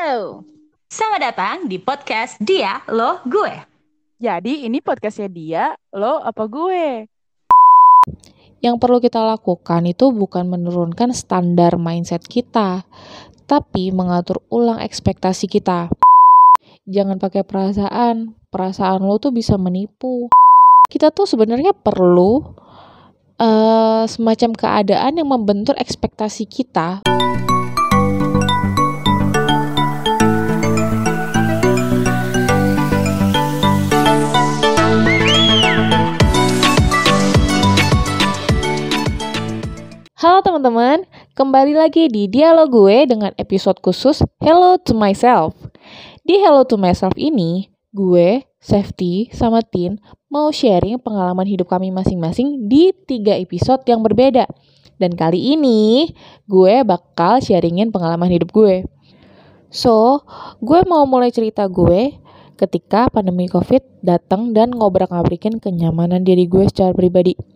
Halo, selamat datang di podcast Dia, Lo, Gue. Jadi ini podcastnya dia, lo apa gue? Yang perlu kita lakukan itu bukan menurunkan standar mindset kita, tapi mengatur ulang ekspektasi kita. Jangan pakai perasaan, perasaan lo tuh bisa menipu. Kita tuh sebenarnya perlu uh, semacam keadaan yang membentur ekspektasi kita. Halo teman-teman, kembali lagi di dialog gue dengan episode khusus Hello to Myself. Di Hello to Myself ini, gue, Safety, sama Tin mau sharing pengalaman hidup kami masing-masing di tiga episode yang berbeda. Dan kali ini, gue bakal sharingin pengalaman hidup gue. So, gue mau mulai cerita gue ketika pandemi COVID datang dan ngobrak-ngabrikin kenyamanan diri gue secara pribadi.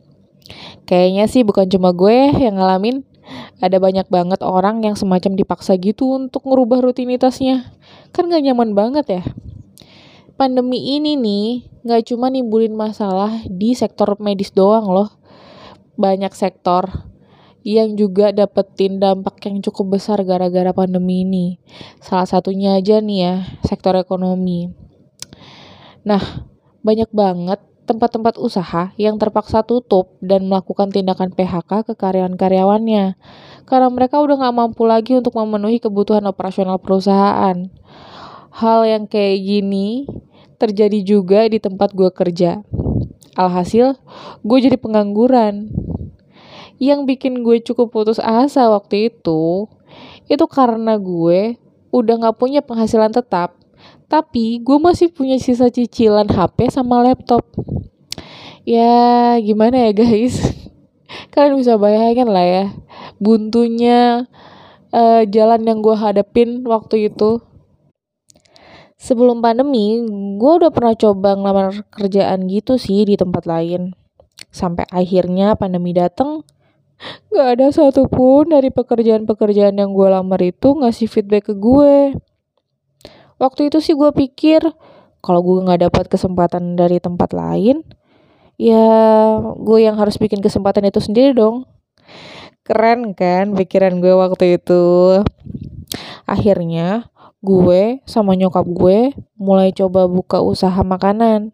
Kayaknya sih bukan cuma gue yang ngalamin. Ada banyak banget orang yang semacam dipaksa gitu untuk ngerubah rutinitasnya. Kan gak nyaman banget ya. Pandemi ini nih gak cuma nimbulin masalah di sektor medis doang loh. Banyak sektor yang juga dapetin dampak yang cukup besar gara-gara pandemi ini. Salah satunya aja nih ya, sektor ekonomi. Nah, banyak banget tempat-tempat usaha yang terpaksa tutup dan melakukan tindakan PHK ke karyawan-karyawannya karena mereka udah nggak mampu lagi untuk memenuhi kebutuhan operasional perusahaan. Hal yang kayak gini terjadi juga di tempat gue kerja. Alhasil, gue jadi pengangguran. Yang bikin gue cukup putus asa waktu itu, itu karena gue udah gak punya penghasilan tetap tapi gue masih punya sisa cicilan HP sama laptop. Ya gimana ya guys? Kalian bisa bayangin lah ya. Buntunya uh, jalan yang gue hadapin waktu itu. Sebelum pandemi, gue udah pernah coba ngelamar kerjaan gitu sih di tempat lain. Sampai akhirnya pandemi dateng, gak ada satupun dari pekerjaan-pekerjaan yang gue lamar itu ngasih feedback ke gue waktu itu sih gue pikir kalau gue nggak dapat kesempatan dari tempat lain ya gue yang harus bikin kesempatan itu sendiri dong. Keren kan pikiran gue waktu itu? Akhirnya gue sama nyokap gue mulai coba buka usaha makanan.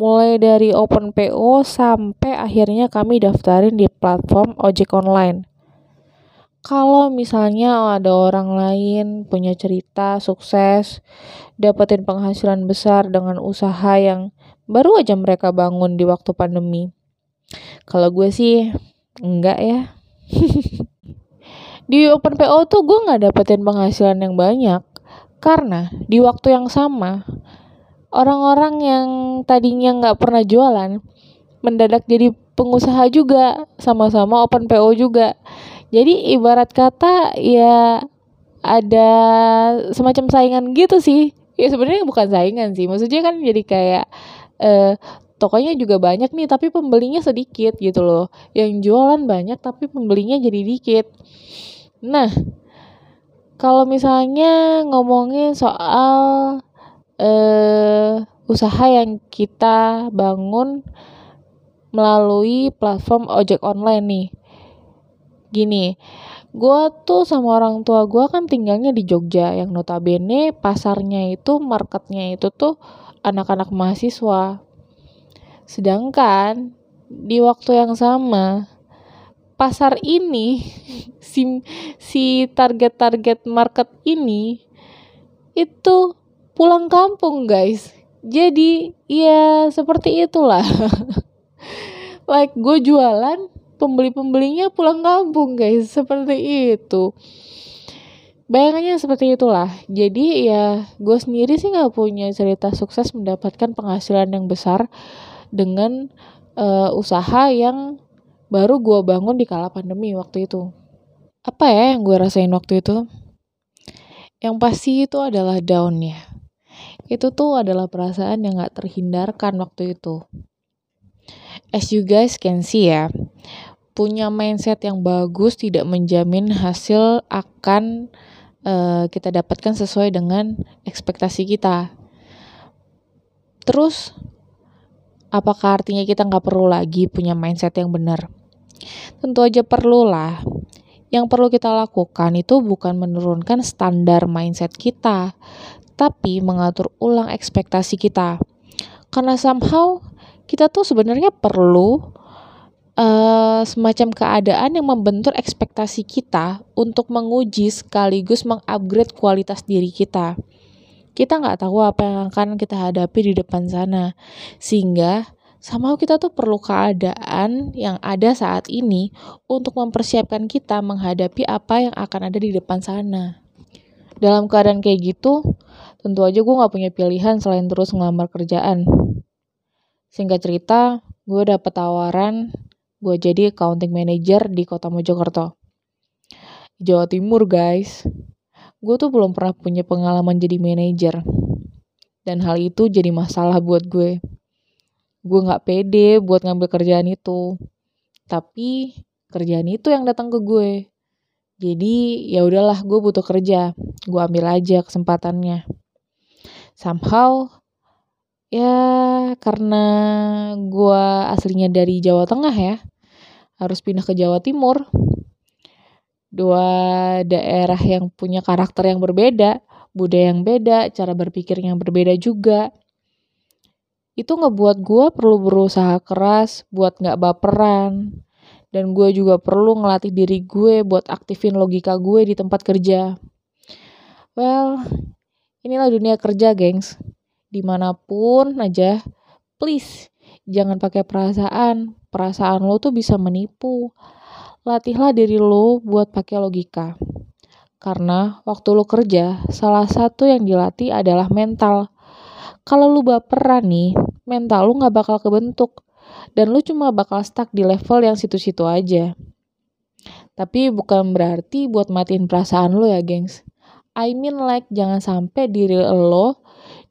Mulai dari open PO sampai akhirnya kami daftarin di platform ojek online kalau misalnya ada orang lain punya cerita sukses, dapetin penghasilan besar dengan usaha yang baru aja mereka bangun di waktu pandemi. Kalau gue sih enggak ya. di Open PO tuh gue nggak dapetin penghasilan yang banyak karena di waktu yang sama orang-orang yang tadinya nggak pernah jualan mendadak jadi pengusaha juga sama-sama Open PO juga jadi ibarat kata ya ada semacam saingan gitu sih. Ya sebenarnya bukan saingan sih. Maksudnya kan jadi kayak eh tokonya juga banyak nih tapi pembelinya sedikit gitu loh. Yang jualan banyak tapi pembelinya jadi dikit. Nah, kalau misalnya ngomongin soal eh usaha yang kita bangun melalui platform ojek online nih gini gue tuh sama orang tua gue kan tinggalnya di Jogja yang notabene pasarnya itu marketnya itu tuh anak-anak mahasiswa. Sedangkan di waktu yang sama pasar ini si si target-target market ini itu pulang kampung guys. Jadi ya seperti itulah. Like gue jualan pembeli-pembelinya pulang kampung guys. Seperti itu. Bayangannya seperti itulah. Jadi ya gue sendiri sih nggak punya cerita sukses mendapatkan penghasilan yang besar dengan uh, usaha yang baru gue bangun di kala pandemi waktu itu. Apa ya yang gue rasain waktu itu? Yang pasti itu adalah down ya itu tuh adalah perasaan yang gak terhindarkan waktu itu. As you guys can see ya punya mindset yang bagus tidak menjamin hasil akan uh, kita dapatkan sesuai dengan ekspektasi kita. Terus, apakah artinya kita nggak perlu lagi punya mindset yang benar? Tentu aja perlu lah. Yang perlu kita lakukan itu bukan menurunkan standar mindset kita, tapi mengatur ulang ekspektasi kita. Karena somehow kita tuh sebenarnya perlu uh, semacam keadaan yang membentur ekspektasi kita untuk menguji sekaligus mengupgrade kualitas diri kita. Kita nggak tahu apa yang akan kita hadapi di depan sana, sehingga sama kita tuh perlu keadaan yang ada saat ini untuk mempersiapkan kita menghadapi apa yang akan ada di depan sana. Dalam keadaan kayak gitu, tentu aja gue gak punya pilihan selain terus ngelamar kerjaan. Singkat cerita, gue dapet tawaran gue jadi accounting manager di kota Mojokerto. Jawa Timur guys. Gue tuh belum pernah punya pengalaman jadi manajer. Dan hal itu jadi masalah buat gue gue nggak pede buat ngambil kerjaan itu tapi kerjaan itu yang datang ke gue jadi ya udahlah gue butuh kerja gue ambil aja kesempatannya somehow ya karena gue aslinya dari Jawa Tengah ya harus pindah ke Jawa Timur dua daerah yang punya karakter yang berbeda budaya yang beda cara berpikir yang berbeda juga itu ngebuat gue perlu berusaha keras buat gak baperan. Dan gue juga perlu ngelatih diri gue buat aktifin logika gue di tempat kerja. Well, inilah dunia kerja, gengs. Di mana pun aja, please, jangan pakai perasaan. Perasaan lo tuh bisa menipu. Latihlah diri lo buat pakai logika. Karena waktu lo kerja, salah satu yang dilatih adalah mental. Kalau lu baperan nih, mental lu gak bakal kebentuk. Dan lu cuma bakal stuck di level yang situ-situ aja. Tapi bukan berarti buat matiin perasaan lo ya, gengs. I mean like jangan sampai diri lo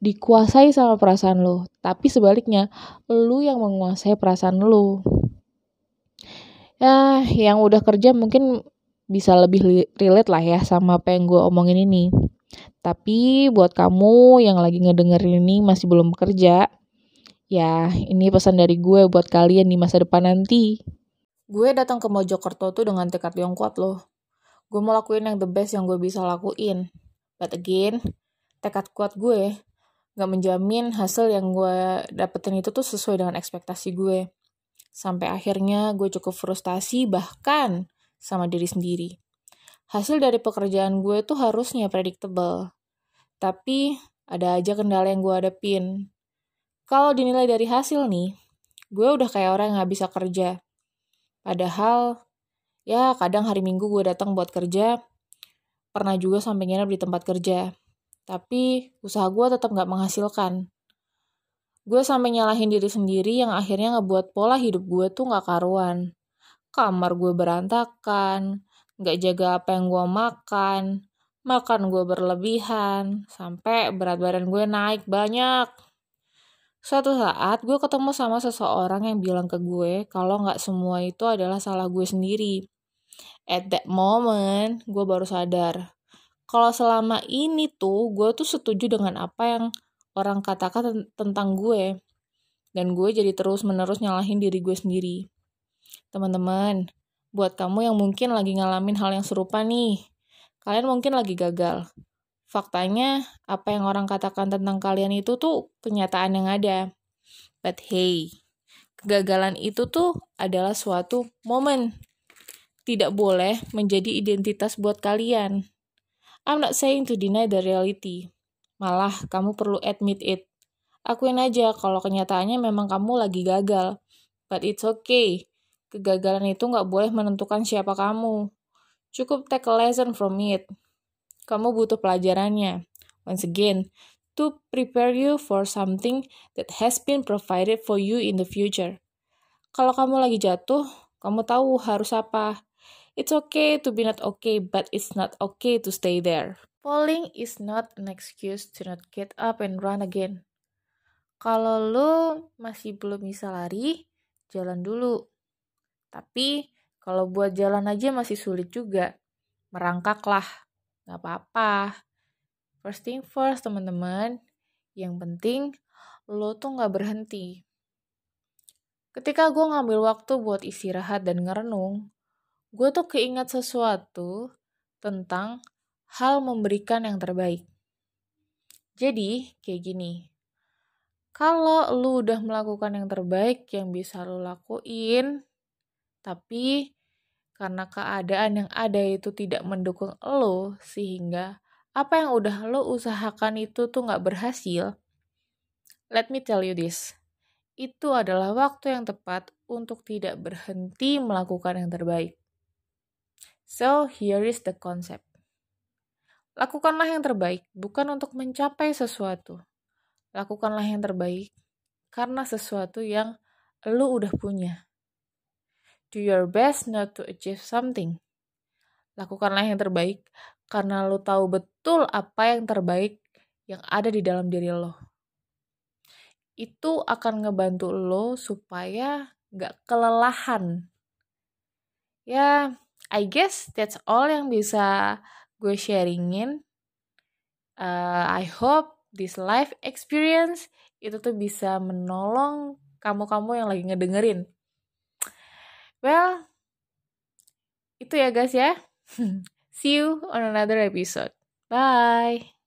dikuasai sama perasaan lo. Tapi sebaliknya, lu yang menguasai perasaan lo. Ya, yang udah kerja mungkin bisa lebih relate lah ya sama apa yang gue omongin ini. Tapi buat kamu yang lagi ngedengerin ini masih belum bekerja, ya ini pesan dari gue buat kalian di masa depan nanti. Gue datang ke Mojokerto tuh dengan tekad yang kuat loh. Gue mau lakuin yang the best yang gue bisa lakuin. But again, tekad kuat gue gak menjamin hasil yang gue dapetin itu tuh sesuai dengan ekspektasi gue. Sampai akhirnya gue cukup frustasi bahkan sama diri sendiri hasil dari pekerjaan gue tuh harusnya predictable. Tapi ada aja kendala yang gue hadapin. Kalau dinilai dari hasil nih, gue udah kayak orang yang gak bisa kerja. Padahal, ya kadang hari minggu gue datang buat kerja, pernah juga sampai nginep di tempat kerja. Tapi usaha gue tetap gak menghasilkan. Gue sampai nyalahin diri sendiri yang akhirnya ngebuat pola hidup gue tuh gak karuan. Kamar gue berantakan, nggak jaga apa yang gue makan, makan gue berlebihan, sampai berat badan gue naik banyak. Suatu saat gue ketemu sama seseorang yang bilang ke gue kalau nggak semua itu adalah salah gue sendiri. At that moment, gue baru sadar. Kalau selama ini tuh, gue tuh setuju dengan apa yang orang katakan tentang gue. Dan gue jadi terus-menerus nyalahin diri gue sendiri. Teman-teman, Buat kamu yang mungkin lagi ngalamin hal yang serupa nih, kalian mungkin lagi gagal. Faktanya, apa yang orang katakan tentang kalian itu tuh kenyataan yang ada. But hey, kegagalan itu tuh adalah suatu momen. Tidak boleh menjadi identitas buat kalian. I'm not saying to deny the reality. Malah, kamu perlu admit it. Akuin aja kalau kenyataannya memang kamu lagi gagal. But it's okay. Kegagalan itu nggak boleh menentukan siapa kamu. Cukup take a lesson from it. Kamu butuh pelajarannya. Once again, to prepare you for something that has been provided for you in the future. Kalau kamu lagi jatuh, kamu tahu harus apa. It's okay to be not okay, but it's not okay to stay there. Falling is not an excuse to not get up and run again. Kalau lo masih belum bisa lari, jalan dulu. Tapi kalau buat jalan aja masih sulit juga. Merangkaklah. Gak apa-apa. First thing first, teman-teman. Yang penting, lo tuh gak berhenti. Ketika gue ngambil waktu buat istirahat dan ngerenung, gue tuh keingat sesuatu tentang hal memberikan yang terbaik. Jadi, kayak gini. Kalau lu udah melakukan yang terbaik yang bisa lu lakuin, tapi karena keadaan yang ada itu tidak mendukung lo, sehingga apa yang udah lo usahakan itu tuh gak berhasil, let me tell you this itu adalah waktu yang tepat untuk tidak berhenti melakukan yang terbaik. So, here is the concept. Lakukanlah yang terbaik bukan untuk mencapai sesuatu. Lakukanlah yang terbaik karena sesuatu yang lu udah punya. Do your best not to achieve something. Lakukanlah yang terbaik karena lu tahu betul apa yang terbaik yang ada di dalam diri lo itu akan ngebantu lo supaya nggak kelelahan. Ya, I guess that's all yang bisa gue sharingin. Uh, I hope this life experience itu tuh bisa menolong kamu-kamu yang lagi ngedengerin. Well, itu ya guys ya. See you on another episode. Bye.